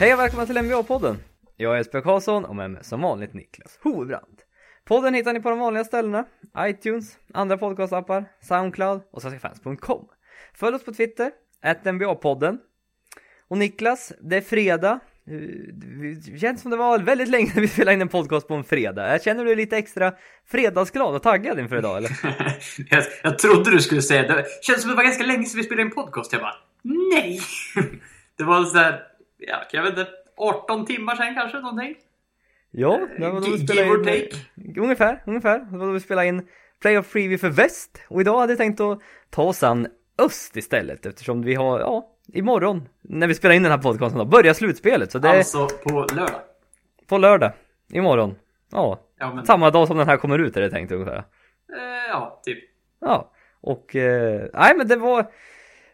Hej och välkomna till NBA-podden. Jag är Jesper Karlsson och med mig som vanligt Niklas Hovebrant. Podden hittar ni på de vanliga ställena, iTunes, andra podcastappar, Soundcloud och svenskafans.com. Följ oss på Twitter, NBA-podden. Och Niklas, det är fredag. Eh, det känns som det var väldigt länge sedan vi spelade in en podcast på en fredag. Känner du dig lite extra fredagsglad och taggad inför idag eller? jag, jag trodde du skulle säga det. Det känns som det var ganska länge sedan vi spelade in podcast. Jag bara, nej! Det var sådär, ja, jag vet inte, 18 timmar sedan kanske någonting? Ja, det var då vi spelade in, take. ungefär, ungefär. Det var då vi spelade in Playoff Preview för väst. Och idag hade jag tänkt att ta oss an öst istället eftersom vi har, ja, imorgon när vi spelar in den här podcasten då, börjar slutspelet. Så det är Alltså på lördag. på lördag, imorgon. Ja, Ja, men, samma dag som den här kommer ut är det tänkt ungefär. eh, ja, typ. Ja, och eh, nej men det var eh,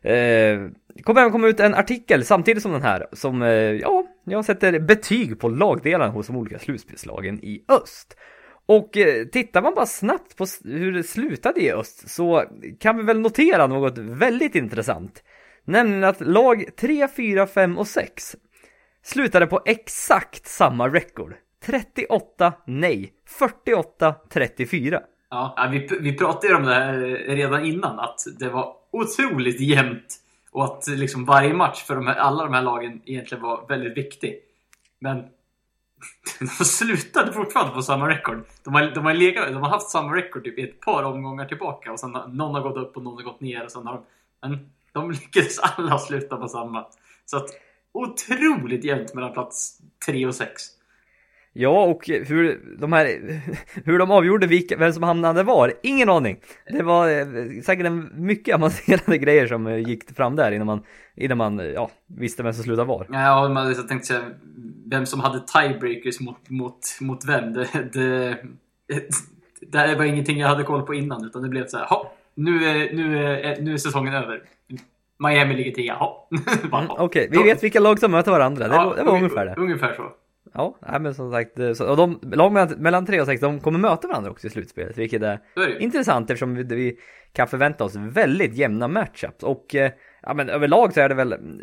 Eh, det kommer även komma ut en artikel samtidigt som den här som, eh, ja, jag sätter betyg på lagdelarna hos de olika slutspelslagen i öst. Och eh, tittar man bara snabbt på hur det slutade i öst så kan vi väl notera något väldigt intressant. Nämligen att lag 3, 4, 5 och 6 slutade på exakt samma record. 38 nej, 48 34. Ja, ja, vi, vi pratade ju om det här redan innan, att det var otroligt jämnt. Och att liksom varje match för de här, alla de här lagen egentligen var väldigt viktig. Men de slutade fortfarande på samma record. De har, de har, legat, de har haft samma record typ i ett par omgångar tillbaka. Och sen har, någon har gått upp och någon har gått ner. Och sen har de, men de lyckades alla sluta på samma. Så att otroligt jämnt mellan plats 3 och 6. Ja, och hur de här, hur de avgjorde vilka, vem som hamnade var, ingen aning. Det var eh, säkert en mycket avancerade grejer som eh, gick fram där innan man, innan man, eh, ja, visste vem som slutade var. Ja, men jag tänkte säga vem som hade tiebreakers mot, mot, mot vem. Det, det, det här var ingenting jag hade koll på innan, utan det blev så här, "Ha, nu är, nu, är, nu är säsongen över. Miami ligger tia. Bara, Mm. Okej, vi vet vilka lag som möter varandra, det, Ja, var, det var unge- ungefär det. Ungefär så. Ja, nej, men som sagt, eh, så, och de, lag mellan, mellan 3 och 6, de kommer möta varandra också i slutspelet, vilket är är intressant eftersom vi, vi kan förvänta oss väldigt jämna matchups och eh, ja men överlag så är det väl mm,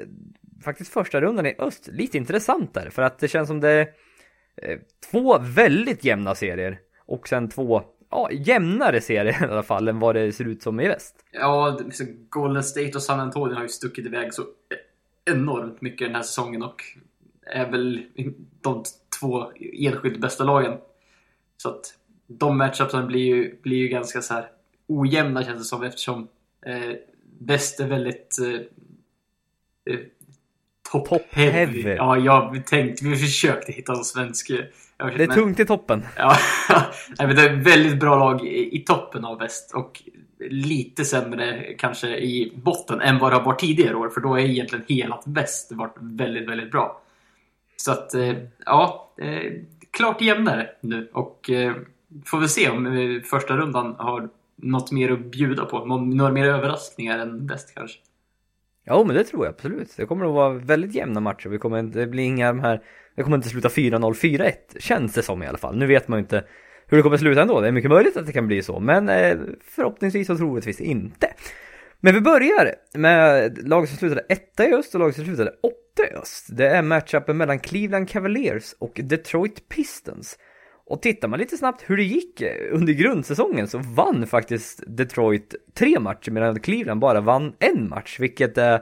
faktiskt första rundan i öst lite intressantare för att det känns som det är eh, två väldigt jämna serier och sen två ja, jämnare serier i alla fall än vad det ser ut som i väst. Ja, Golden State och San Antonio har ju stuckit iväg så enormt mycket den här säsongen och är väl de två enskilt bästa lagen. Så att de matchupsen blir ju, blir ju ganska så här ojämna känns det som eftersom eh, väst är väldigt eh, eh, top, Top heavy. heavy. Ja, jag tänkte, vi försökte hitta en svensk eh, Det är men- tungt i toppen. Ja, nej, men det är väldigt bra lag i, i toppen av väst och lite sämre kanske i botten än vad det har varit tidigare år. För då är egentligen hela väst varit väldigt, väldigt bra. Så att, eh, ja, eh, klart jämnare nu och eh, får väl se om första rundan har något mer att bjuda på. Några mer överraskningar än bäst kanske. Ja men det tror jag absolut. Det kommer att vara väldigt jämna matcher. Vi kommer inte, det blir inga de här, det kommer inte sluta 4-0, 4-1 känns det som i alla fall. Nu vet man ju inte hur det kommer sluta ändå. Det är mycket möjligt att det kan bli så, men förhoppningsvis och troligtvis inte. Men vi börjar med laget som slutade etta i öst och laget som slutade åtta i öst. Det är matchupen mellan Cleveland Cavaliers och Detroit Pistons. Och tittar man lite snabbt hur det gick eh, under grundsäsongen så vann faktiskt Detroit tre matcher medan Cleveland bara vann en match, vilket är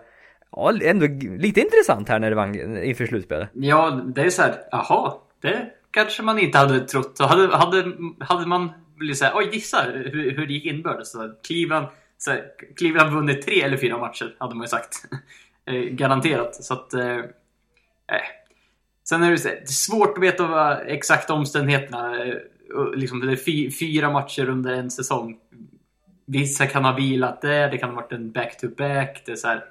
ja, ändå lite intressant här när det vann inför slutspelet. Ja, det är så här, jaha, det kanske man inte hade trott. Hade, hade, hade man blivit såhär, oj gissa hur, hur det gick inbördes. Cleveland, så här, Cleveland vunnit tre eller fyra matcher, hade man ju sagt. Eh, garanterat. Så att, eh, eh. Sen är det, så här, det är svårt att veta vad exakta omständigheterna. Eh, liksom, det är fyra matcher under en säsong. Vissa kan ha vilat det, det kan ha varit en back-to-back. Det är så här,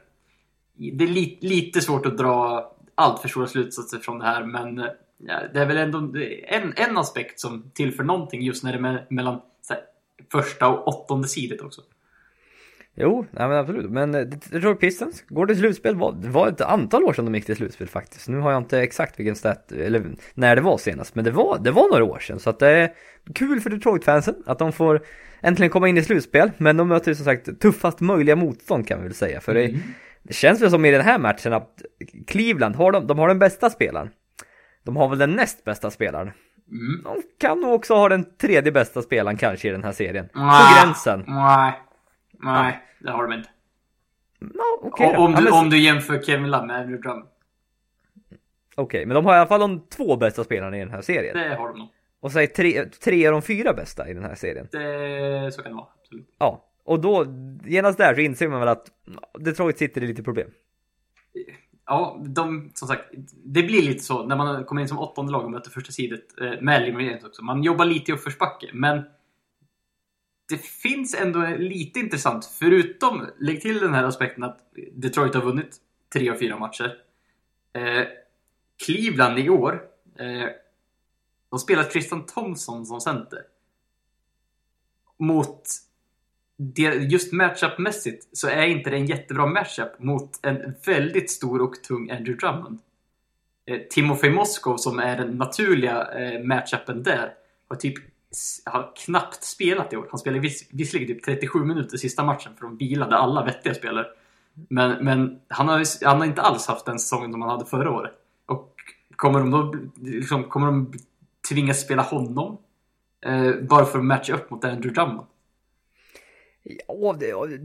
det är li, lite svårt att dra allt för stora slutsatser från det här men ja, det är väl ändå en, en aspekt som tillför någonting just när det är mellan så här, första och åttonde sidet också. Jo, nej men absolut. Men eh, Detroit Pistons går till slutspel. Var- Det var ett antal år sedan de gick till slutspel faktiskt. Nu har jag inte exakt vilken stat, eller när det var senast. Men det var, det var några år sedan. Så att det är kul för Detroit-fansen att de får äntligen komma in i slutspel. Men de möter ju som sagt tuffast möjliga motstånd kan vi väl säga. För det, Det känns väl som i den här matchen att Cleveland har de, de har den bästa spelaren. De har väl den näst bästa spelaren. Mm. De kan nog också ha den tredje bästa spelaren kanske i den här serien. På gränsen. Nej, nej, det har de inte. Ja, okej då. om, Ja, du, men- om du jämför Kevin Love med Andrew Drummond. Okej, men de har i alla fall de två bästa spelarna i den här serien. Det har de nog. Och säg tre, tre av de fyra bästa i den här serien. Det, så kan det vara, absolut. Ja, och då genast där så inser man väl att Detroit sitter i lite problem. Ja, de, som sagt, det blir lite så när man kommer in som åttonde lag och möter första sidet eh, med James också. Man jobbar lite i uppförsbacke, men det finns ändå lite intressant. Förutom, lägg till den här aspekten att Detroit har vunnit tre av fyra matcher. Eh, Cleveland i år, eh, de spelar Tristan Thompson som center. Mot det, just matchup-mässigt så är inte det en jättebra matchup mot en väldigt stor och tung Andrew Drummond. Eh, Timofey Moskov som är den naturliga eh, matchupen där har typ har knappt spelat i år. Han spelade viss, visserligen typ 37 minuter sista matchen för de vilade alla vettiga spelare. Men, men han, har, han har inte alls haft den säsongen som han hade förra året. Och kommer de då liksom, kommer de tvingas spela honom? Eh, bara för att matcha upp mot Andrew Drummond? Ja,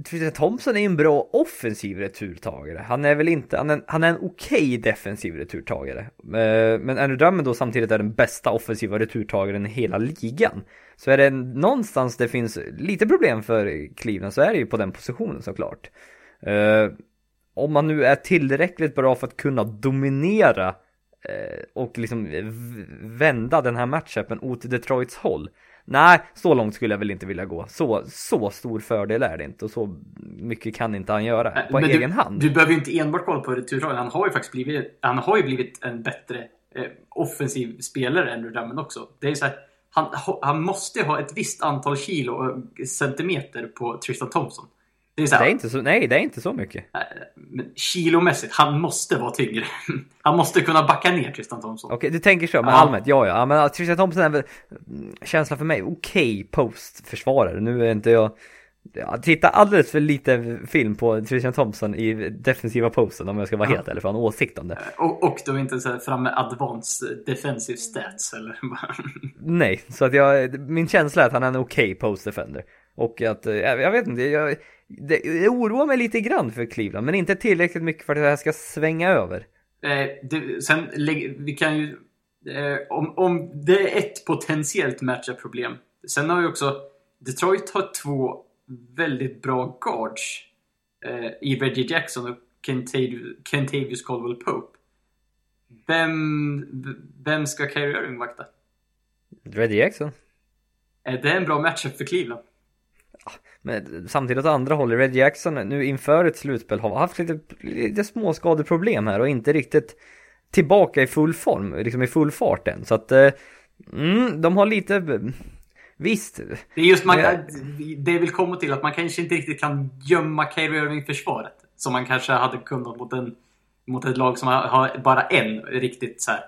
Tristan Thompson är ju en bra offensiv returtagare. Han är väl inte, han är, han är en okej defensiv returtagare. Eh, men Andrew Drummond då samtidigt är den bästa offensiva returtagaren i hela ligan. Så är det någonstans det finns lite problem för Cleveland så är det ju på den positionen såklart. Eh, om man nu är tillräckligt bra för att kunna dominera eh, och liksom vända den här matchupen åt Detroits håll. Nej, så långt skulle jag väl inte vilja gå. Så, så stor fördel är det inte och så mycket kan inte han göra på Men egen du, hand. Du behöver ju inte enbart kolla på returtagen. Han har ju faktiskt blivit, han har ju blivit en bättre eh, offensiv spelare än Drummond också. Det är så här, han, han måste ha ett visst antal kilo och centimeter på Tristan Thompson. Det är så Det här, är inte så, nej, det är inte så mycket. eh, men kilomässigt, han måste vara tyngre. Han måste kunna backa ner Tristan Thompson. Okej, du tänker så, men Ja. allmänt, ja ja. men Tristan Thompson är väl, mm, känslan för mig, okej postförsvarare. Nu är inte jag, jag tittar alldeles för lite film på Tristan Thompson i defensiva posten om jag ska vara Ja. helt ärlig, för har åsikt om det. Och, och då inte så här fram med advanced defensive stats eller Nej, så att jag, min känsla är att han är en okej post defender. Och att, eh, jag, jag vet inte, jag, det, det oroar mig lite grann för Cleveland, men inte tillräckligt mycket för att det här ska svänga över. Eh, det, sen, vi kan ju... Eh, om, om det är ett potentiellt matchup-problem. Sen har vi också... Detroit har två väldigt bra guards. Eh, I Reggie Jackson och Kentavious, Caldwell Pope. Vem, vem ska Kyrie Irving vakta? Reddy Jackson. Är det en bra matchup för Cleveland? Men samtidigt åt andra hållet, Red Jackson nu inför ett slutspel har haft lite, lite småskadeproblem här och inte riktigt tillbaka i full form, liksom i full fart än. Så att, eh, mm, de har lite, visst, Det är just man, det vill komma till att man kanske inte riktigt kan gömma Kyrie Irving i försvaret. Som man kanske hade kunnat mot, en, mot ett lag som har, har bara en riktigt så här,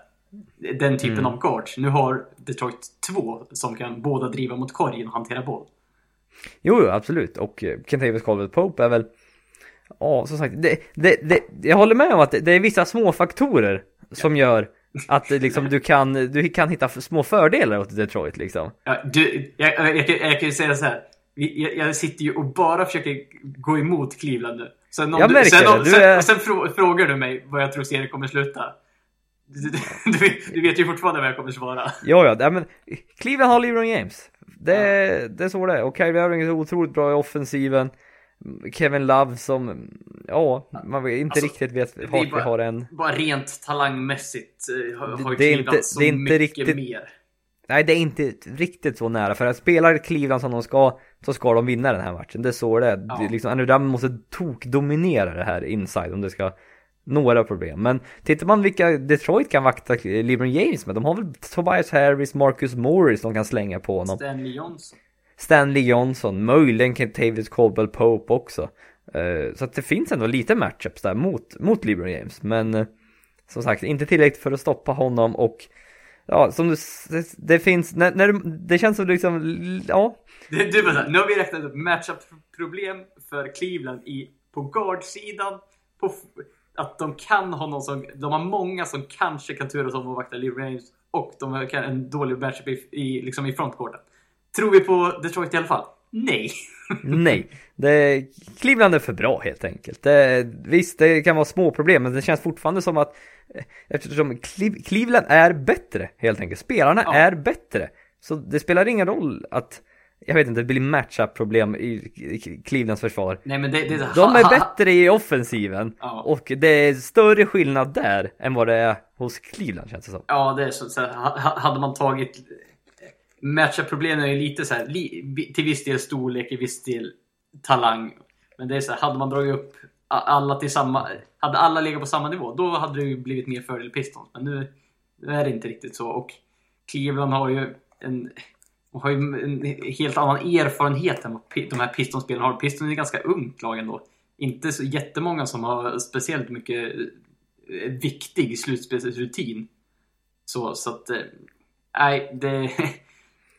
Den typen Mm. av guards. Nu har Detroit två som kan båda driva mot korgen och hantera boll. Jo, jo absolut. Och eh, Kentavious Caldwell Pope är väl, ja som sagt, det, det, det, jag håller med om att det, är vissa små faktorer som gör att liksom, du, kan, du kan hitta små fördelar åt Detroit liksom. Ja, du, jag, jag, jag, jag kan ju säga så här. Jag, jag sitter ju och bara försöker gå emot Cleveland nu. Sen om Jag du, märker sen, om, det, du sen, är- sen frå, frågar du mig vad jag tror serien kommer sluta. Du, du, du, vet- ju fortfarande vad jag kommer svara. Ja, ja, men Cleveland har LeBron James. Det, det är så det är. Och Kyrie Irving är otroligt bra i offensiven. Kevin Love som, ja, man inte Alltså, riktigt vet vart vi bara- har en. Bara rent talangmässigt eh, har, har det är Cleveland inte- så det är inte mycket riktigt- mer. Nej, det är inte riktigt så nära. För att spelar Cleveland som de ska, så ska de vinna den här matchen. Det är så det är. Ja. Liksom, Andrew Drummond måste tok-dominera det här inside om det ska några problem. Men tittar man vilka Detroit kan vakta LeBron James med, de har väl Tobias Harris, Marcus Morris de kan slänga på honom. Stanley Johnson. Stanley Johnson, möjligen Kentavious Caldwell Pope också. Eh, Så att det finns ändå lite matchups där mot, mot LeBron James. Men eh, som sagt, inte tillräckligt för att stoppa honom och ja, som du, det, det finns, när, när det känns som liksom, ja, Du, du bara nu har vi räknat upp matchup-problem för Cleveland i, på guard-sidan, på, att de kan ha någon som, de har många som kanske kan turas om att vakta Lee James och de har en dålig matchup i, i, liksom i frontcourten. Tror vi på Detroit i alla fall? Nej. Nej, det, Cleveland är för bra helt enkelt. Det, visst, det kan vara små problem, men det känns fortfarande som att eh, eftersom Cleveland är bättre helt enkelt. Spelarna ja. är bättre. Så det spelar ingen roll att jag vet inte, det blir matchup-problem i Clevelands försvar. Nej, men det, det, De är bättre i offensiven ja. och det är större skillnad där än vad det är hos Cleveland känns det som. Ja, det är så. så hade man tagit matchup-problemen är ju lite så här, till viss del storlek, i viss del talang. Men det är så här, hade man dragit upp alla till samma, hade alla legat på samma nivå, då hade det ju blivit mer fördel Pistons. Men nu, nu är det inte riktigt så och Cleveland har ju en har ju en helt annan erfarenhet än vad de här Pistonspelarna har. Pistons är ett ganska ungt lag ändå. Inte så jättemånga som har speciellt mycket eh, viktig slutspelsrutin. Så, så att... Eh, nej, det...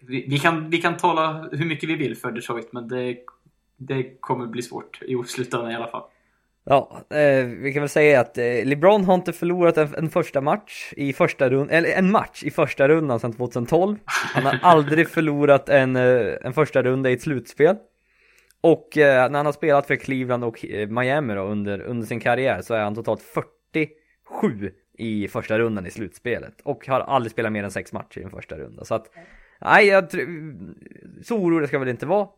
Vi, vi, kan, vi kan tala hur mycket vi vill för Detroit, men det, det kommer bli svårt i slutändan i alla fall. Ja, eh, vi kan väl säga att eh, LeBron har inte förlorat en, en första match i första rundan, eller en match i första rundan sedan 2012. Han har aldrig förlorat en, eh, en första runda i ett slutspel. Och eh, när han har spelat för Cleveland och eh, Miami då, under, under sin karriär så är han totalt 47 i första rundan i slutspelet. Och har aldrig spelat mer än sex matcher i en första runda. Så att Nej, jag, så orolig ska väl inte vara.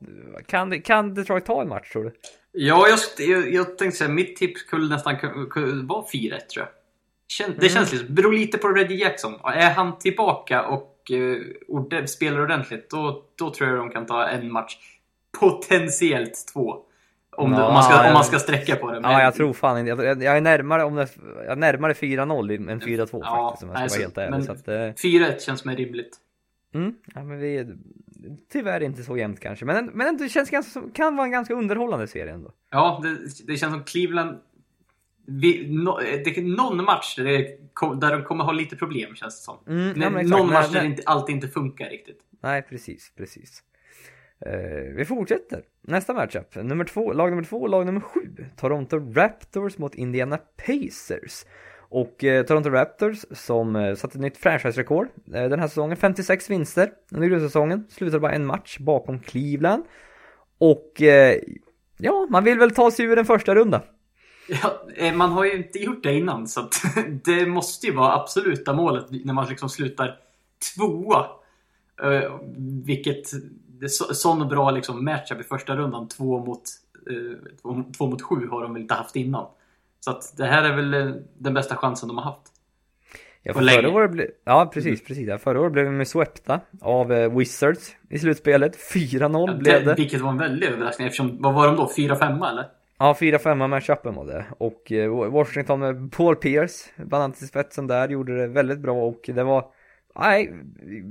Kan, kan Detroit ta en match tror du? Ja, jag, jag, jag tänkte säga mitt tips skulle nästan vara 4-1 tror jag. Kän, det mm. känns lite, beror lite på Reggie Jackson. Är han tillbaka och uh, spelar ordentligt, då, då tror jag de kan ta en match. Potentiellt två. Om, ja, om, man, ska, om man ska sträcka på det. Men... Ja, jag tror fan inte. Jag, jag är närmare, om det, jag är närmare 4-0 än 4-2 ja, faktiskt. Om jag ska alltså, vara helt ärlig. Så att, 4-1 känns mer rimligt. Mm, ja, men vi tyvärr inte så jämnt kanske. Men, men det känns ganska, kan vara en ganska underhållande serie ändå. Ja, det, det känns som Cleveland... Vi, no, det någon match där, det, där de kommer ha lite problem känns det som. Mm, ja, någon match där inte, alltid inte funkar riktigt. Nej, precis, precis. Uh, vi fortsätter. Nästa matchup. Nummer två, lag nummer två, lag nummer sju. Toronto Raptors mot Indiana Pacers. Och eh, Toronto Raptors som eh, satte ett nytt franchise-rekord eh, den här säsongen. 56 vinster under grundsäsongen. Slutade bara en match bakom Cleveland. Och eh, ja, man vill väl ta sig ur den första runda. Ja, eh, man har ju inte gjort det innan så att det måste ju vara absoluta målet när man liksom slutar tvåa. Uh, vilket, så, sån bra liksom matchup i första rundan, två mot, eh, två, två mot sju har de väl inte haft innan. Så att det här är väl eh, den bästa chansen de har haft. Ja, för förra året ble, ja precis, precis. Ja, förra året blev de swepta av eh, Wizards i slutspelet. 4-0 ja, blev det. Vilket var en väldig överraskning eftersom, vad var de då? 4-5 eller? Ja, 4-5 matchupen var det. Och eh, Washington med Paul Pierce, bland annat i spetsen där, gjorde det väldigt bra och det var Nej,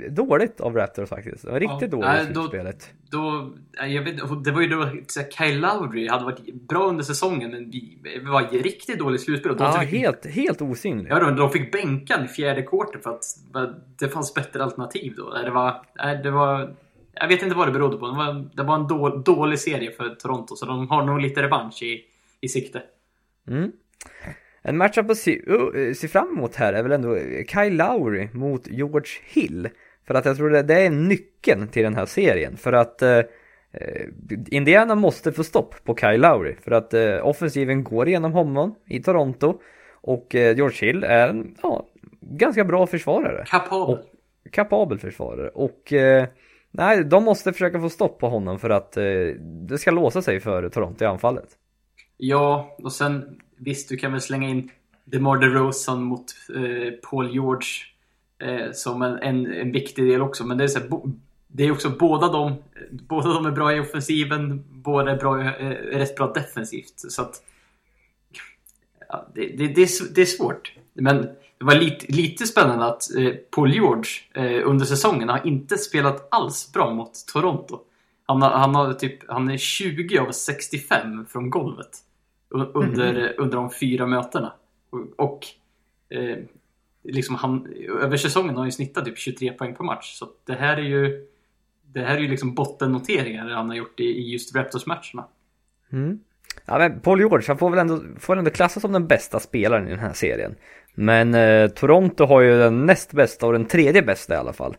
dåligt av Raptors faktiskt. Det var riktigt ja, dåligt nej, slutspelet. Då, då, jag vet, det var ju då Kyle Lowry hade varit bra under säsongen men vi, vi var riktigt dåligt slutspel. ja, fick, helt, helt osynlig. Ja, de, de fick bänkan i fjärde kvarten för att det fanns bättre alternativ då. Det var, det var, jag vet inte vad det berodde på. Det var, det var en då, dålig serie för Toronto så de har nog lite revansch i, i sikte. Mm. En matchup att se, uh, se fram emot här är väl ändå Kyle Lowry mot George Hill. För att jag tror det, det är nyckeln till den här serien. För att uh, Indiana måste få stopp på Kyle Lowry. För att uh, offensiven går igenom honom i Toronto. Och George Hill är en ja, ganska bra försvarare. Kapabel. Och, kapabel försvarare. Och nej, de måste försöka få stopp på honom för att det ska låsa sig för Toronto i anfallet. Ja, och sen visst, du kan väl slänga in DeMar DeRozan mot eh, Paul George eh, som en, en, en, viktig del också. Men det är, så här, bo, det är också båda de, båda de är bra i offensiven, båda är, bra, eh, rätt bra defensivt. Så att, ja, det, det, det, är, det är svårt. Men det var lite, lite spännande att eh, Paul George eh, under säsongen har inte spelat alls bra mot Toronto. Han, har, han, har typ, han är 20 av 65 från golvet under, mm. under de fyra mötena. Och, eh, liksom han, över säsongen har han ju snittat typ 23 poäng per match. Så det här är ju det här är ju liksom bottennoteringar han har gjort i, i just Raptors-matcherna. Mm. Ja men Paul George, han får väl ändå, får väl ändå klassas som den bästa spelaren i den här serien. Men eh, Toronto har ju den näst bästa och den tredje bästa i alla fall.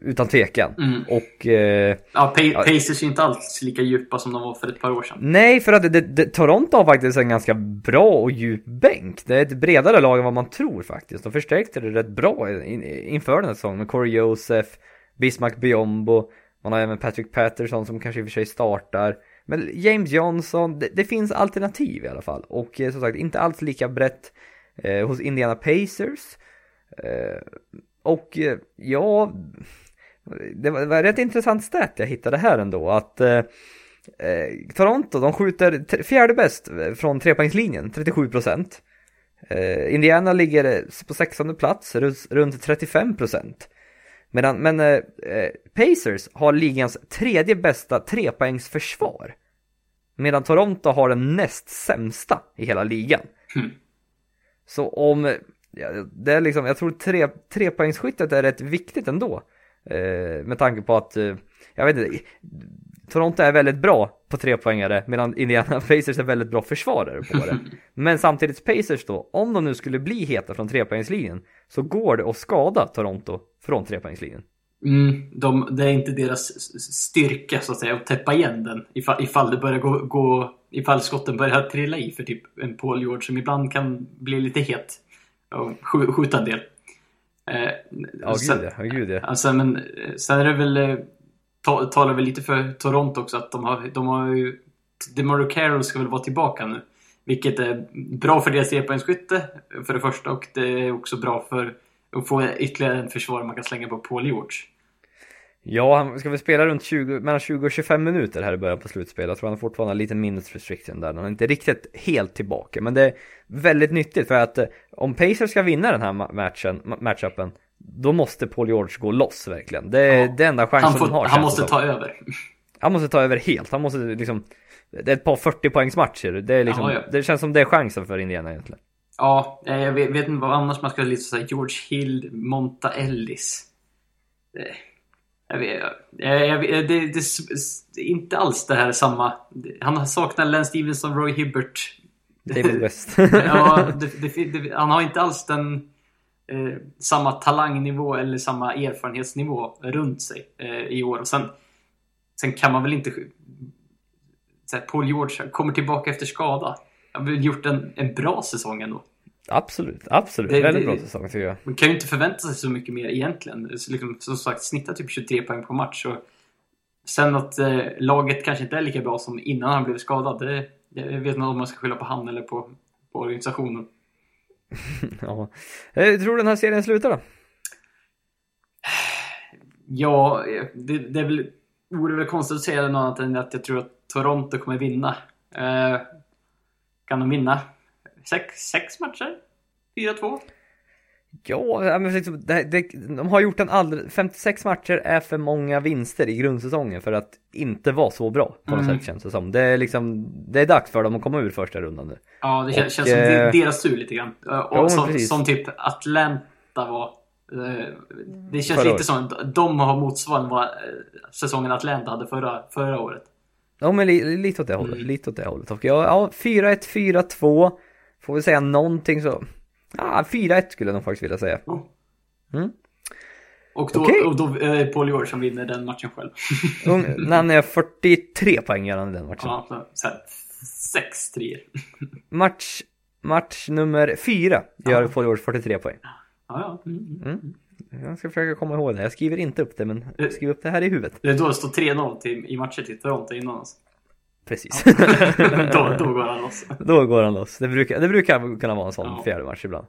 Utan tvekan. Mm. Och... Eh, Ja, Pa- Pacers är inte alls lika djupa som de var för ett par år sedan. nej, för att det, det, Toronto har faktiskt en ganska bra och djup bänk. Det är ett bredare lag än vad man tror faktiskt. De förstärkte det rätt bra in, inför den här säsongen med Corey Joseph, Bismack Biombo. Man har även Patrick Patterson som kanske i och för sig startar. Men James Johnson, det, det finns alternativ i alla fall. Och eh, som sagt, inte alls lika brett eh, hos Indiana Pacers. Eh, och eh, ja, det var, var rätt intressant stat jag hittade här ändå. Att eh, eh, Toronto, de skjuter fjärde bäst från trepoängslinjen, 37%. Eh, Indiana ligger eh, på 16 plats, runt, runt 35%. Medan, men eh, eh, Pacers har ligans tredje bästa trepoängsförsvar. Medan Toronto har den näst sämsta i hela ligan. Hmm. Så om, det är liksom, jag tror tre, trepoängsskyttet är rätt viktigt ändå. Eh, med tanke på att, eh, jag vet inte, Toronto är väldigt bra på trepoängare medan Indiana Pacers är väldigt bra försvarare på det. Men samtidigt Pacers då, om de nu skulle bli heta från trepoängslinjen så går det att skada Toronto från trepoängslinjen. Mm, de, det är inte deras styrka så att säga att täppa igen den ifall, ifall det börjar gå, gå ifall skotten börjar trilla i för typ en Paul George som ibland kan bli lite het och sk- skjuta en del. Eh, Ja, sen- gud ja, gud ja. Alltså, men eh, sen är det väl, eh, ta, talar väl lite för Toronto också att de har, de har ju, DeMario Carroll ska väl vara tillbaka nu. Vilket är bra för deras trepoängsskytte för det första och det är också bra för att få ytterligare en försvarare man kan slänga på Paul George. Ja, han ska väl spela runt 20, mellan 20 och 25 minuter här i början på slutspelet. Jag tror han fortfarande har en liten minutes restriction där. Han är inte riktigt helt tillbaka. Men det är väldigt nyttigt för att eh, om Pacers ska vinna den här ma- matchen, ma- matchupen, då måste Paul George gå loss verkligen. Det är Ja. det enda chansen Han, får, de har. han måste det ta över. Han måste ta över helt. Han måste liksom, det är ett par 40 poängsmatcher. Det är liksom, Ja, ja. det känns som det är chansen för Indiana egentligen. Ja, eh, jag vet, vet inte vad annars man skulle lite säga. George Hill, Monta Ellis. Eh, Jag vet, jag, jag, vet- det, det, det inte alls det här samma. Han saknar Len Stevenson, Roy Hibbert. David West. ja, det, han har inte alls den eh, samma talangnivå eller samma erfarenhetsnivå runt sig eh, i år. Och sen, sen kan man väl inte... Så här, Paul George kommer tillbaka efter skada. Han har väl gjort en, en bra säsong ändå. Absolut, absolut. Det- väldigt bra säsong tycker jag. Man kan ju inte förvänta sig så mycket mer egentligen. Så liksom, som sagt, snitta typ 23 poäng på match. Och sen att eh, laget kanske inte är lika bra som innan han blev skadad. Det, jag vet inte om man ska skylla på han eller på, på organisationen. Ja. Eh, Hur tror du den här serien slutar då? Ja, det, det är väl, vore väl konstigt att säga något annat än att jag tror att Toronto kommer vinna. Eh, kan de vinna sex, sex matcher? 4-2? Ja, ja, men liksom, det, det, de har gjort en alldeles, 56 matcher är för många vinster i grundsäsongen för att inte vara så bra på något Mm. sätt känns det som. Det är liksom, det är dags för dem att komma ur första rundan nu. Ja, det känns, Och, känns som eh, deras tur lite grann. Och men som, som typ Atlanta var. Eh, Det känns lite året. som att de har motsvarande vad eh, säsongen Atlanta hade förra, förra året. Ja men li, lite åt det hållet, Mm. lite åt det hållet. Och ja, ja 4-1, 4-2. Får vi säga någonting så, ja 4-1 skulle jag nog faktiskt vilja säga. Mm. Och då, Okej. och då är det Paul George som vinner den matchen själv. När han är 43 poäng gör han i den matchen. Ja, så, här, sex treor. Match, match nummer 4 gör Ja. Paul George 43 poäng. Ja, ja. Mm. Mm. Jag ska försöka komma ihåg det. Jag skriver inte upp det men jag skriver upp det här i huvudet. Det är då det står 3-0 till, i matcher till Toronto innan alltså. Precis. då, då går han loss. Då går han loss. Det brukar, det brukar kunna vara en sån Ja. fjärde match ibland.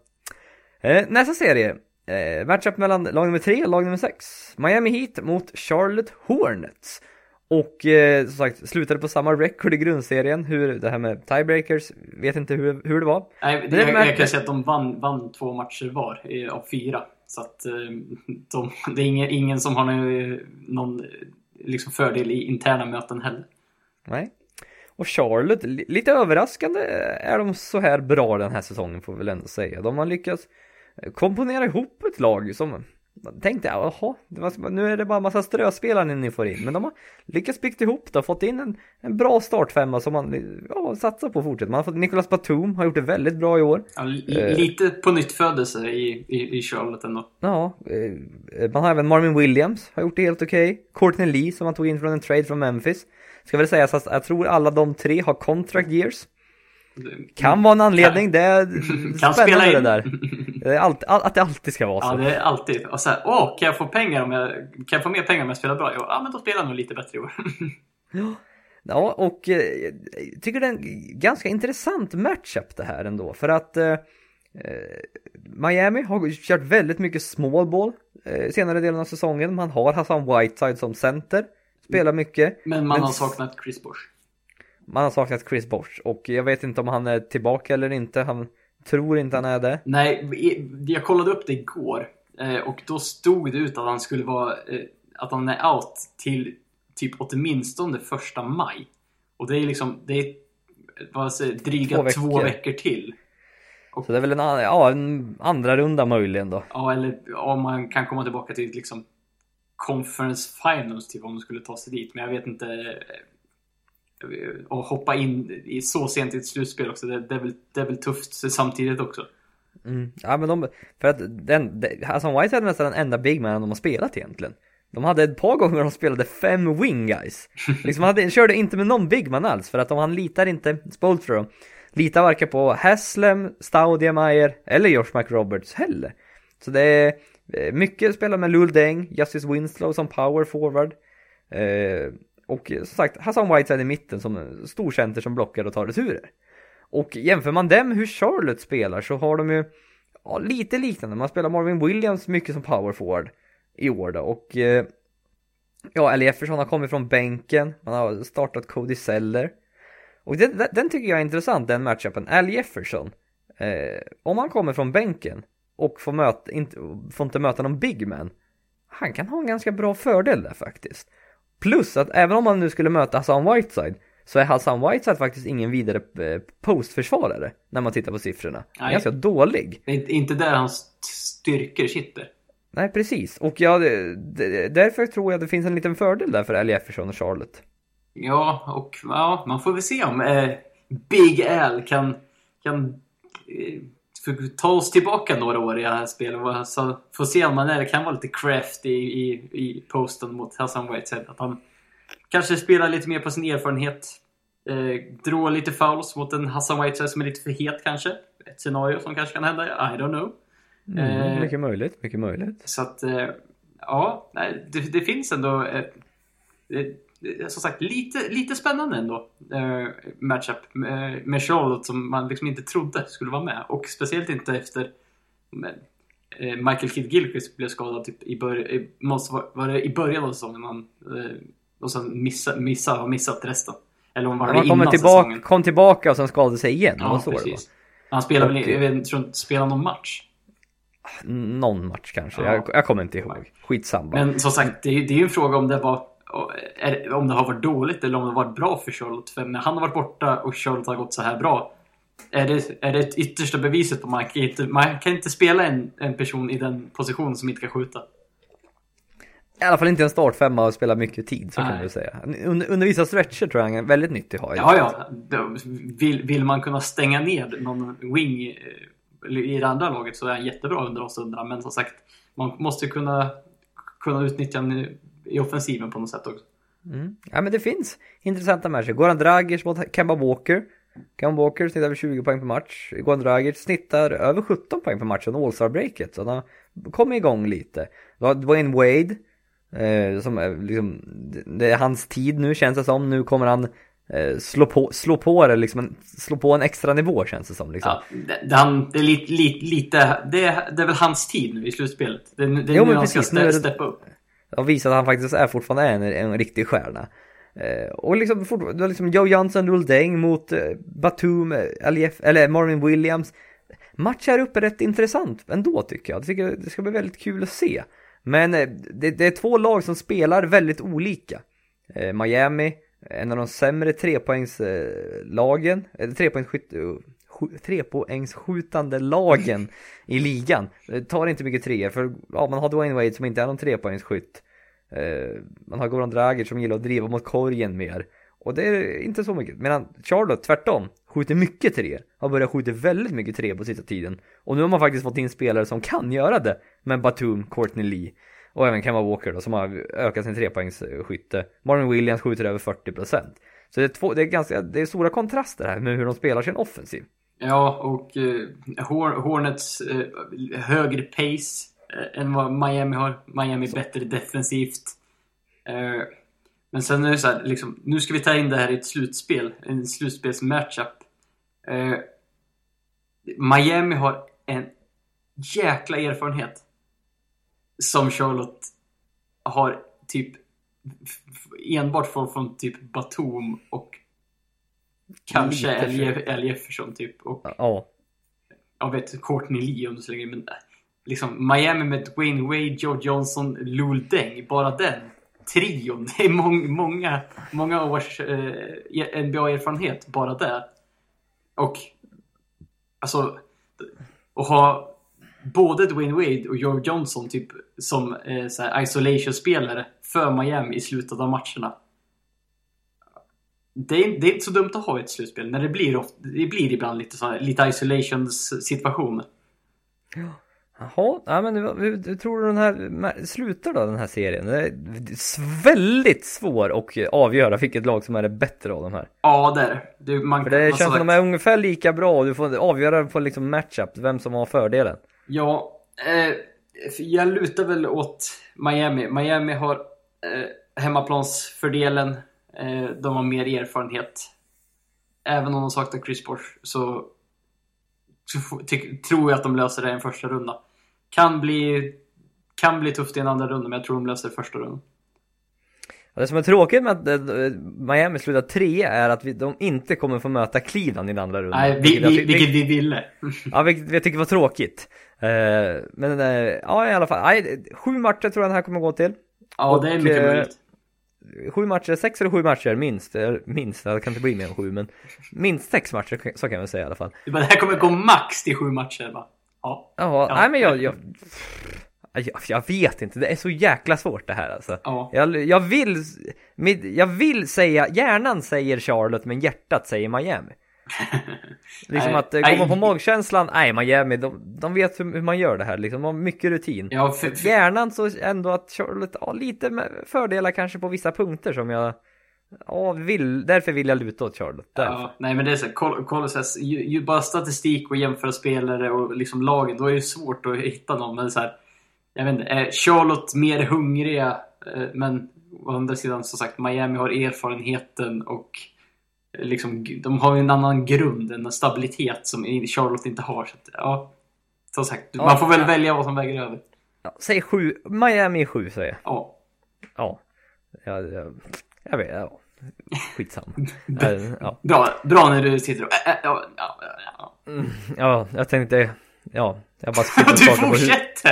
Eh, nästa serie. Eh, matchup mellan lag nummer 3 och lag nummer 6. Miami Heat mot Charlotte Hornets. Och eh, som sagt, slutade på samma record i grundserien. Hur det här med tiebreakers, vet inte hur, hur det var. Nej, Det jag, jag kan säga att de vann, vann två matcher var eh, av fyra. Så att eh, de, det är ingen, ingen som har någon, någon liksom fördel i interna möten heller. Nej. Och Charlotte, li- lite överraskande är de så här bra den här säsongen får vi väl ändå säga. De har lyckats komponera ihop ett lag som tänkte jag, jaha, nu är det bara en massa ströspelare ni får in. Men de har lyckats bygga ihop det och fått in en, en bra startfemma som man ja, satsar på att fortsätta. Man har fått Nicolas Batum, har gjort det väldigt bra i år. Ja, li, lite på nytt födelse i, i, i Charlotte ändå. Ja, eh, man har även Marvin Williams, har gjort det helt okej. Okay. Courtney Lee som man tog in från en trade från Memphis. Ska väl säga att jag tror alla de tre har contract years. Kan vara en anledning, det är kan spännande det där. Det alltid, att det alltid ska vara så. Ja, det är alltid. Och så här, åh, kan jag få pengar om jag, kan jag få mer pengar om jag spelar bra? Ja, men då spelar jag nog lite bättre i år. ja. ja, och eh, jag tycker det är en ganska intressant matchup det här ändå. För att eh, eh Miami har kört väldigt mycket small ball eh, senare delen av säsongen. Man har Hassan Whiteside som center. Spelar mycket. Men man men... har saknat Chris Bosh. Man har saknat Chris Bosh och jag vet inte om han är tillbaka eller inte. Han tror inte han är det. Nej, jag kollade upp det igår eh, och då stod det ut att han skulle vara eh, att han är out till typ åtminstone första maj. Och det är liksom, det är vad säger, dryga två veckor, två veckor till. Och, så det är väl en, ja, en andra runda möjligen då? Ja, eller om man kan komma tillbaka till liksom Conference Finals typ om de skulle ta sig dit. Men jag vet inte och hoppa in i så sent i ett slutspel också. Det, det, är, väl, det är väl tufft samtidigt också. Mm. Ja men de, för att den, Hassan White är nästan den enda bigmanen de har spelat egentligen. De hade ett par gånger de spelade fem wing guys. Liksom hade, körde inte med någon bigman alls för att de, han litar inte, Spoltro, litar varken på Haslem, Staudiemeier eller Josh McRoberts heller. Så det är eh, Eh, mycket spelar med Lul Deng, Justice Winslow som power forward. Eh, och som sagt, Hassan Whiteside i mitten som stor center som blockar och tar returer. Och jämför man dem hur Charlotte spelar så har de ju ja, lite liknande. Man spelar Marvin Williams mycket som power forward i år då. Och eh, ja, Ellie Jefferson har kommit från bänken. Man har startat Cody Seller. Och den, den tycker jag är intressant, den matchupen. Al Jefferson. Eh, om han kommer från bänken och får, möta, inte, får inte möta någon big man. Han kan ha en ganska bra fördel där faktiskt. Plus att även om man nu skulle möta Hassan Whiteside så är Hassan Whiteside faktiskt ingen vidare eh, postförsvarare när man tittar på siffrorna. Nej. Ganska dålig. Det är inte där hans styrkor sitter. Nej, precis. Och ja, därför tror jag att det finns en liten fördel där för Al Jefferson och Charlotte. Ja, och ja, man får väl se om eh, Big Al kan, kan eh, ta oss tillbaka några år i det här spelet. Så får se om man är, kan vara lite crafty i, i, posten mot Hassan Whiteside. Att han kanske spelar lite mer på sin erfarenhet. Eh, drå lite fouls mot en Hassan Whiteside som är lite för het kanske. Ett scenario som kanske kan hända, I don't know. Mm, eh, mycket möjligt, mycket möjligt. Så att, eh, ja, det, det finns ändå eh, som sagt lite, lite spännande ändå. Eh, matchup med, med Charlotte som man liksom inte trodde skulle vara med. Och speciellt inte efter eh, Michael Kidd Gilchrist blev skadad typ i, bör, måste var, det i början av säsongen man, eh, och sen missa, missa, har missat resten. Eller om var det ja, innan tillbaka, säsongen. kom tillbaka och sen skadade sig igen. Ja, precis. Han spelade väl, jag vet inte, tror spelade någon match? Någon match kanske, ja. jag, jag kommer inte ihåg. Skitsamma. Men som sagt, det det är ju en fråga om det var om det har varit dåligt eller om det har varit bra för Charlotte. För när han har varit borta och Charlotte har gått så här bra. Är det, är det ett yttersta beviset på att man kan inte, man kan inte spela en, en person i den positionen som inte kan skjuta. I alla fall inte en startfemma och spela mycket tid, så Nej. kan man säga. Under, under vissa stretcher tror jag han är väldigt nyttig att ha. Ja, ja. Vill, vill man kunna stänga ner någon wing eh, i det andra laget så är han jättebra under de stunderna. Men som sagt, man måste kunna, kunna utnyttja i offensiven på något sätt också. Mm. Ja men det finns intressanta matcher. Goran Dragic mot Kemba Walker. Kemba Walker snittar över 20 poäng per match. Goran Dragic snittar över 17 poäng per match under All-Star-breaket. Så han har kommit igång lite. Du har Dwayne Wade. Eh, som liksom, det är hans tid nu känns det som. Nu kommer han eh, slå, på, slå på det liksom, slå på en extra nivå känns det som. Liksom. Ja, det, det, han, det är lite, lite, lite det, är, det är väl hans tid nu i slutspelet. Det, det är jo, nu han precis, ska ste, steppa upp har visat att han faktiskt är fortfarande en, en riktig stjärna. Eh, och liksom, du har liksom Joe Johnson, Lul Deng mot eh, Batum, eh, Alief, eller Marvin Williams. Match här uppe är rätt intressant ändå tycker jag. Det, tycker det ska bli väldigt kul att se. Men eh, det, det, är två lag som spelar väldigt olika. Eh, Miami, en av de sämre trepoängslagen, eller trepoängsskytt trepoängsskjutande lagen i ligan. Det tar inte mycket treor för ja, man har Dwayne Wade som inte är någon trepoängsskytt. Eh, man har Goran Dragic som gillar att driva mot korgen mer. Och det är inte så mycket. Medan Charlotte tvärtom skjuter mycket tre. Har börjat skjuta väldigt mycket tre på sista tiden. Och nu har man faktiskt fått in spelare som kan göra det. Med Batum, Courtney Lee och även Kemba Walker då, som har ökat sin trepoängsskytte. Marvin Williams skjuter över 40%. Så det är, två, det är ganska, det är stora kontraster här med hur de spelar sin offensiv. Ja, och eh, Hornets eh, högre pace eh, än vad Miami har. Miami så. bättre defensivt. Eh, men sen är det så här, liksom, nu ska vi ta in det här i ett slutspel, en slutspelsmatchup. Eh, Miami har en jäkla erfarenhet som Charlotte har typ enbart från, från typ Batum och kanske L. Jefferson typ. Och, ja. Jag vet Courtney Lee om du så länge, men liksom Miami med Dwayne Wade, Joe Johnson, Lul Deng. Bara den trion. Det är mång, många, många års eh, NBA-erfarenhet bara där. Och alltså, att ha både Dwayne Wade och Joe Johnson typ som eh, isolation-spelare för Miami i slutet av matcherna. Det är, det är, inte så dumt att ha ett slutspel när det blir, ofta, det blir ibland lite, så lite isolations situationer. Ja. Jaha, ja, men hur, hur tror du den här slutar då den här serien? Det är väldigt svår att avgöra vilket lag som är det bättre av de här. Ja, det är det. Man, För det känns som att de är ungefär lika bra och du får avgöra på liksom matchup, vem som har fördelen. Ja, eh, jag lutar väl åt Miami. Miami har eh, hemmaplansfördelen. Eh, de har mer erfarenhet. Även om de saknar Chris Bosh så, så tror jag att de löser det i en första runda. Kan bli, kan bli tufft i en andra runda, men jag tror de löser första rundan. Det som är tråkigt med att eh, Miami slutar trea är att vi, de inte kommer få möta Cleveland i den andra rundan. Nej, vi, vi, vilket vi ville. ja, vilket jag tycker var tråkigt. Uh, men ja, i alla fall. Sju matcher tror jag den här kommer gå till. Ja, Och, det är mycket möjligt. Sju matcher, sex eller sju matcher minst. Minst, det kan inte bli mer än sju, men minst sex matcher så kan jag säga i alla fall. Det här kommer gå max till sju matcher va? Ja. Ja, ja. nej men jag, jag, jag, jag, vet inte, det är så jäkla svårt det här alltså. Ja. Jag, jag, vill, jag vill säga, hjärnan säger Charlotte men hjärtat säger Miami. Liksom nej, att, går man på magkänslan, nej Miami, de, de vet hur, hur, man gör det här liksom, de har mycket rutin. Ja, för, för... Hjärnan så ändå att Charlotte har lite fördelar kanske på vissa punkter som jag Ja, vill, därför vill jag luta åt Charlotte. Ja, nej men det är så, kolla, kolla så här, ju, ju, bara statistik och jämföra spelare och liksom lagen, då är det svårt att hitta någon. Men så här, jag vet inte, är Charlotte mer hungriga? Eh, men å andra sidan, som sagt, Miami har erfarenheten och eh, liksom, de har en annan grund, en stabilitet som Charlotte inte har. Så att, ja, som sagt, ja, man får väl ja. välja vad som väger över. Ja, säg sju, Miami sju säger jag. Ja. Ja. Jag, jag, vet, ja. Skitsamma. ja. bra, bra när du sitter och... Ja, ja, ja. Mm, ja, jag tänkte... Ja, jag bara sitter och skakar på huvudet.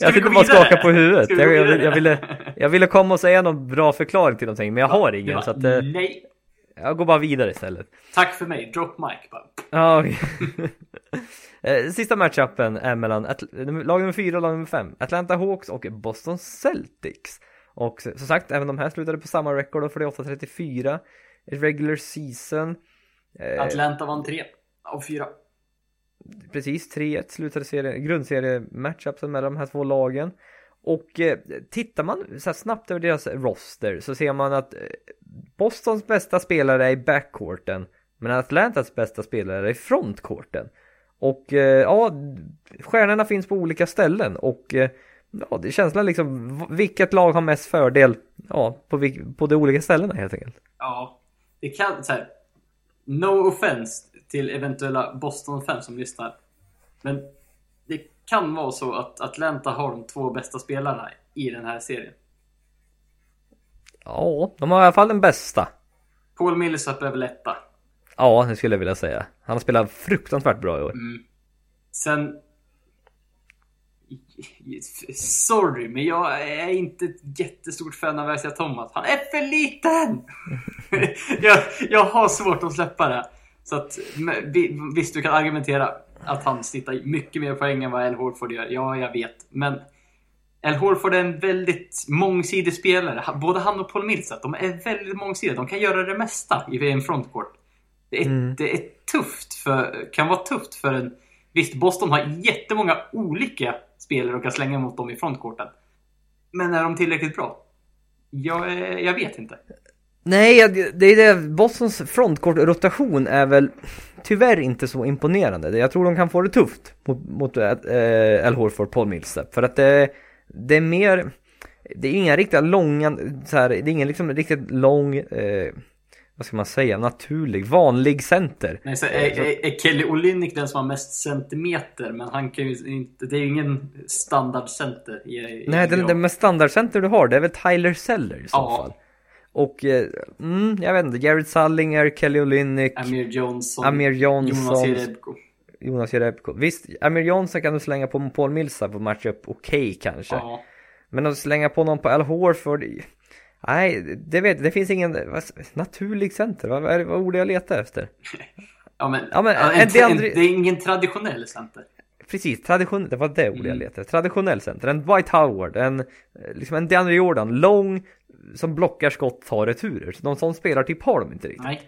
Jag sitter bara skaka på huvudet. Jag, jag, jag, ville, jag ville komma och säga någon bra förklaring till någonting, men jag har ingen. Ja, så att, eh, nej. Jag går bara vidare istället. Tack för mig, drop mic bara. Ja, okay. Eh, sista matchupen är mellan lag nummer 4 och lag nummer 5. Atlanta Hawks och Boston Celtics. Och som sagt, även de här slutade på samma record, 48-34 regular season. Eh, Atlanta vann 3 av 4. Precis, 3-1 slutade serie, grundserie-matchupsen mellan de här två lagen. Och eh, tittar man så snabbt över deras roster så ser man att eh, Bostons bästa spelare är i backcourten men Atlantas bästa spelare är i frontcourten. Och eh, ja, stjärnorna finns på olika ställen och eh, ja, det är känslan liksom, vilket lag har mest fördel ja, på, på de olika ställena helt enkelt. Ja, det kan så här, no offense till eventuella Boston-fans som lyssnar. Men det kan vara så att Atlanta har de två bästa spelarna i den här serien. Ja, de har i alla fall den bästa. Paul Millsap är väl etta. Ja, det skulle jag vilja säga. Han har spelat fruktansvärt bra i år. Mm. Sen Sorry, men jag är inte ett jättestort fan av Isaiah Thomas. Han är för liten! jag, jag har svårt att släppa det. Så att, visst, du kan argumentera att han snittar mycket mer poäng än vad Al Horford gör. Ja, jag vet. Men Al Horford är en väldigt mångsidig spelare. Både han och Paul Millsap, de är väldigt mångsidiga. De kan göra det mesta i en frontcourt. Det är, mm. det är tufft för, kan vara tufft för en... Visst, Boston har jättemånga olika spelare och kan slänga mot dem i frontcourten. Men är de tillräckligt bra? Jag, jag vet inte. Nej, det är det. Bostons frontcourt-rotation är väl tyvärr inte så imponerande. Jag tror de kan få det tufft mot, mot äh, Al Horford, Paul Millsap. För att det, det är mer, det är inga riktigt långa, så här, det är ingen liksom riktigt lång eh, vad ska man säga, naturlig, vanlig center. Nej, så är, är, är Kelly Olynyk den som har mest centimeter? Men han kan ju inte, det är ju ingen standardcenter. I, i Nej, den, den med standardcenter du har, det är väl Tyler Seller i så ja. fall. Och, eh, mm, jag vet inte, Jared Sullinger, Kelly Olynyk, Amir Johnson, Amir Johnson Jonas Jerebko. Jonas Jerebko. Visst, Amir Johnson kan du slänga på Paul Millsap och matcha upp okej okay, kanske. Ja. Men att slänga på någon på Al Horford Nej, det, vet, det finns ingen vad, naturlig center. Vad, vad är vad ord jag letar efter? ja, men, ja, men en, en, det, en, det är ingen traditionell center. Precis, traditionell, det var det ordet mm. jag letade Traditionell center, en White Howard, en, liksom en DeAndre Jordan, lång, som blockar skott, tar returer. Så någon sån spelar typ har de inte riktigt. Nej.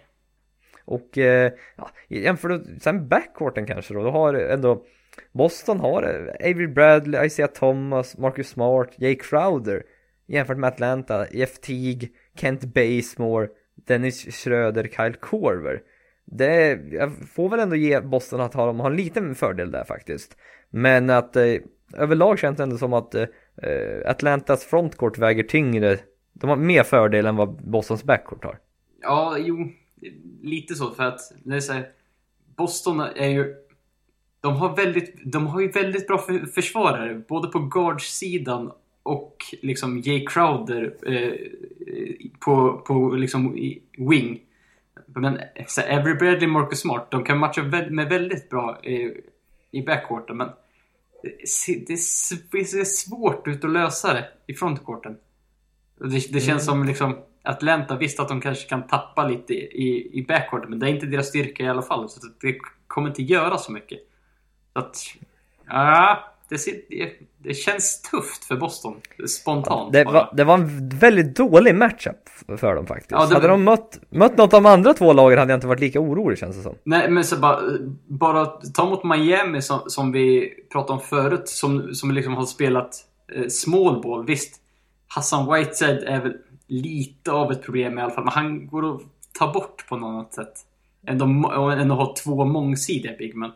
Och eh, ja, jämför du sen backcourten kanske då, då har ändå Boston har eh, Avery Bradley, Isaiah Thomas, Marcus Smart, Jake Crowder jämfört med Atlanta, Jeff Teague, Kent Basemore, Dennis Schröder, Kyle Korver. Det, jag får väl ändå ge Boston att ha, de har en liten fördel där faktiskt. Men att eh, överlag känns det ändå som att eh, eh, Atlantas frontcourt väger tyngre. De har mer fördel än vad Bostons backcourt har. Ja, jo, lite så för att det är Boston är ju de har, väldigt, de har ju väldigt bra försvarare, både på guardsidan och liksom Jay Crowder eh, på, på liksom wing. Men så Every Bradley, Marcus Smart, de kan matcha med väldigt bra eh, i backcourten. Men det, det, ser svårt ut att lösa det i frontcourten. Det, det känns mm. som liksom Atlanta, visst att de kanske kan tappa lite i, i backcourten, men det är inte deras styrka i alla fall. Så det kommer inte göra så mycket. Så att, ja, det, det, känns tufft för Boston, spontant det var, det var en väldigt dålig matchup för dem faktiskt. Ja, det, hade de mött, mött något av de andra två lagen hade jag inte varit lika orolig känns det som. Nej, men så bara, bara ta mot Miami som, som vi pratade om förut, som, som liksom har spelat eh, small ball. Visst, Hassan Whiteside är väl lite av ett problem i alla fall, men han går att ta bort på något sätt. Än, de, än att ha två mångsidiga bigmen.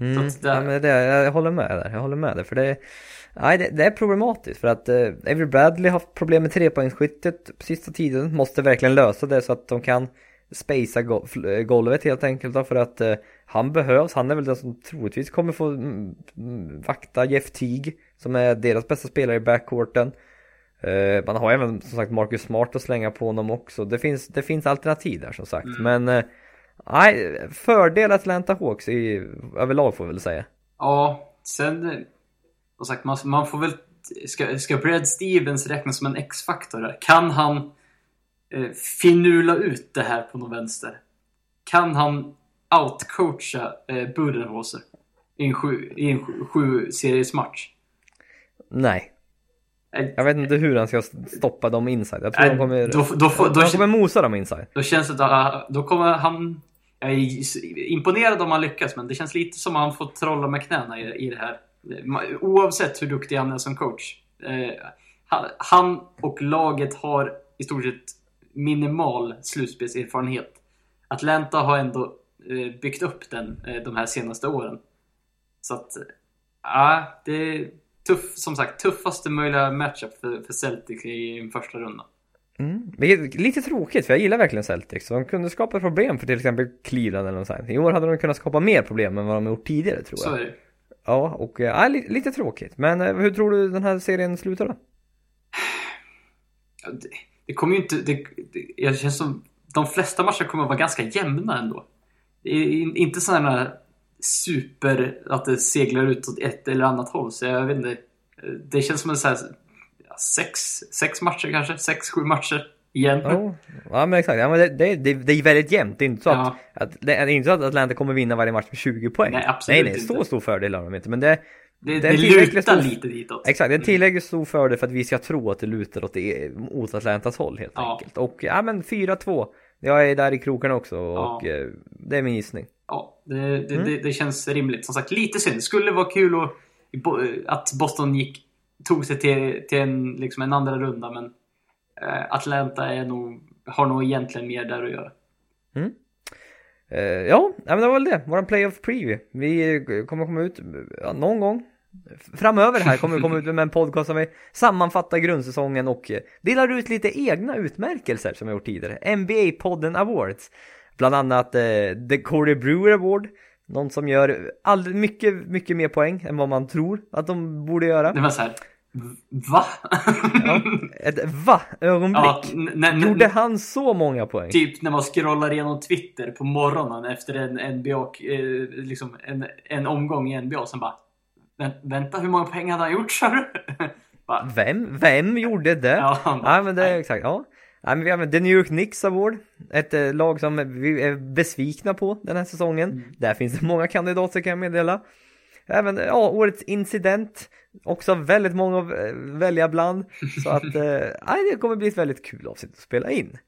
Mm, det... ja, men det, jag håller med där, jag håller med där för det, nej, det, det är problematiskt för att eh, Avery Bradley har haft problem med trepoängsskyttet på sista tiden, måste verkligen lösa det så att de kan spacea eh, golvet helt enkelt då, för att eh, han behövs, han är väl den som troligtvis kommer få mm, mm, vakta Jeff Teague som är deras bästa spelare i backcourten. Eh, man har även som sagt Marcus Smart att slänga på honom också, det finns, det finns alternativ där som sagt mm. men eh, Nej, fördel Atlanta Hawks i, överlag får vi väl säga. Ja, sen... Som sagt, man, man får väl... Ska, ska Brad Stevens räknas som en X-faktor Kan han eh, finula ut det här på någon vänster? Kan han outcoacha eh, Budenholzer i en sju, i en sju, sju series match? Nej. Jag vet inte hur han ska stoppa dem inside. Jag tror äh, de kommer, då, då, då, de kommer mosa dem inside. Då känns det att då kommer han jag är imponerad om han lyckas, men det känns lite som att han får trolla med knäna i, i det här. Oavsett hur duktig han är som coach. Eh, han och laget har i stort sett minimal slutspelserfarenhet. Atlanta har ändå eh, byggt upp den eh, de här senaste åren. Så att, ja, det är tuff, som sagt tuffaste möjliga matchup för, för Celtic i första runda. Mm. Lite tråkigt för jag gillar verkligen Celtics. De kunde skapa problem för till exempel Cleveland eller något sånt. I år hade de kunnat skapa mer problem än vad de gjort tidigare tror jag. Så är det. Ja, och ja, lite tråkigt. Men eh, hur tror du den här serien slutar då? Det, det kommer ju inte... Det, det, jag känns som de flesta matcher kommer att vara ganska jämna ändå. Det är inte sådana super att det seglar ut åt ett eller annat håll. Så jag vet inte. Det känns som en sån här sex, sex matcher kanske, sex, sju matcher. igen. Ja, ja men exakt. Ja, men det, det, det, det är väldigt jämnt. Det är inte så Ja. att, att, det är inte så att Atlanta kommer vinna varje match med 20 poäng. Nej, absolut nej, nej, så inte. stor fördel har de inte. Men det, Det, det det lutar stor- lite ditåt. exakt, det är en tillräckligt stor fördel för att vi ska tro att det lutar åt, det, åt Atlantas håll helt Ja. enkelt. Och ja men 4-2. Jag är där i krokarna också Ja. och eh, det är min gissning. Ja, det, det, Mm. det, det känns rimligt. Som sagt, lite synd. Skulle vara kul att, att Boston gick, tog sig till, till en, liksom en andra runda, men eh, Atlanta är nog, har nog egentligen mer där att göra. Eh, ja, ja, men det var väl det. Våran playoff preview. Vi kommer komma ut ja, någon gång framöver här kommer vi komma ut med en podcast som vi sammanfattar grundsäsongen och eh, delar ut lite egna utmärkelser som vi gjort tidigare. NBA-podden Awards. Bland annat eh, The Corey Brewer Award. Någon som gör all, mycket, mycket mer poäng än vad man tror att de borde göra. Det var så här, va? Ja, ett va-ögonblick. Ja, Gjorde han så många poäng? Typ när man scrollar igenom Twitter på morgonen efter en NBA, eh, liksom en, en omgång i NBA, som bara "Vä- Vänta, hur många poäng hade han gjort sa du? Bara, Vem? Vem gjorde det? Ja, bara, Ja men det är exakt, ja. Nej, men vi har The New York Knicks Award, ett eh, lag som vi är besvikna på den här säsongen. Mm. Där finns det många kandidater kan jag meddela. Även, ja, årets incident, också väldigt många att eh, välja bland. Så att, eh, det kommer bli ett väldigt kul avsnitt att spela in.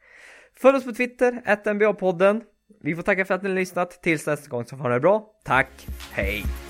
Följ oss på Twitter, NBA-podden. Vi får tacka för att ni har lyssnat. Tills nästa gång så får ni det bra. Tack, hej!